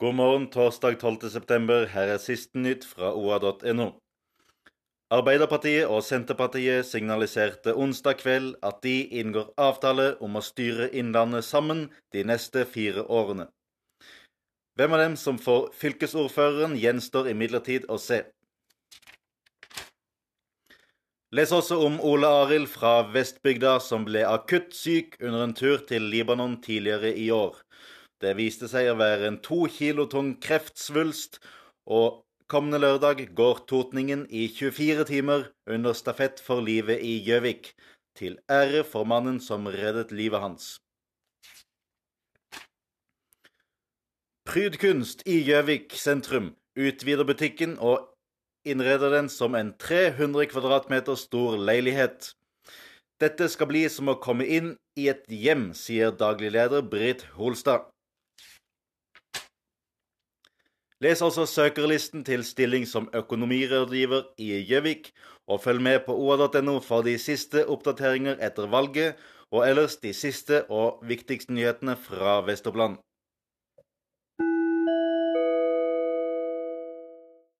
God morgen torsdag 12.9. Her er siste nytt fra oa.no. Arbeiderpartiet og Senterpartiet signaliserte onsdag kveld at de inngår avtale om å styre Innlandet sammen de neste fire årene. Hvem av dem som får fylkesordføreren, gjenstår imidlertid å se. Les også om Ole Arild fra Vestbygda som ble akutt syk under en tur til Libanon tidligere i år. Det viste seg å være en to kilo tung kreftsvulst, og kommende lørdag går totningen i 24 timer under stafett for livet i Gjøvik, til ære for mannen som reddet livet hans. Prydkunst i Gjøvik sentrum utvider butikken og innreder den som en 300 kvadratmeter stor leilighet. Dette skal bli som å komme inn i et hjem, sier daglig leder Britt Holstad. Les altså søkerlisten til stilling som økonomirådgiver i Gjøvik, og følg med på oa.no for de siste oppdateringer etter valget, og ellers de siste og viktigste nyhetene fra Vest-Oppland.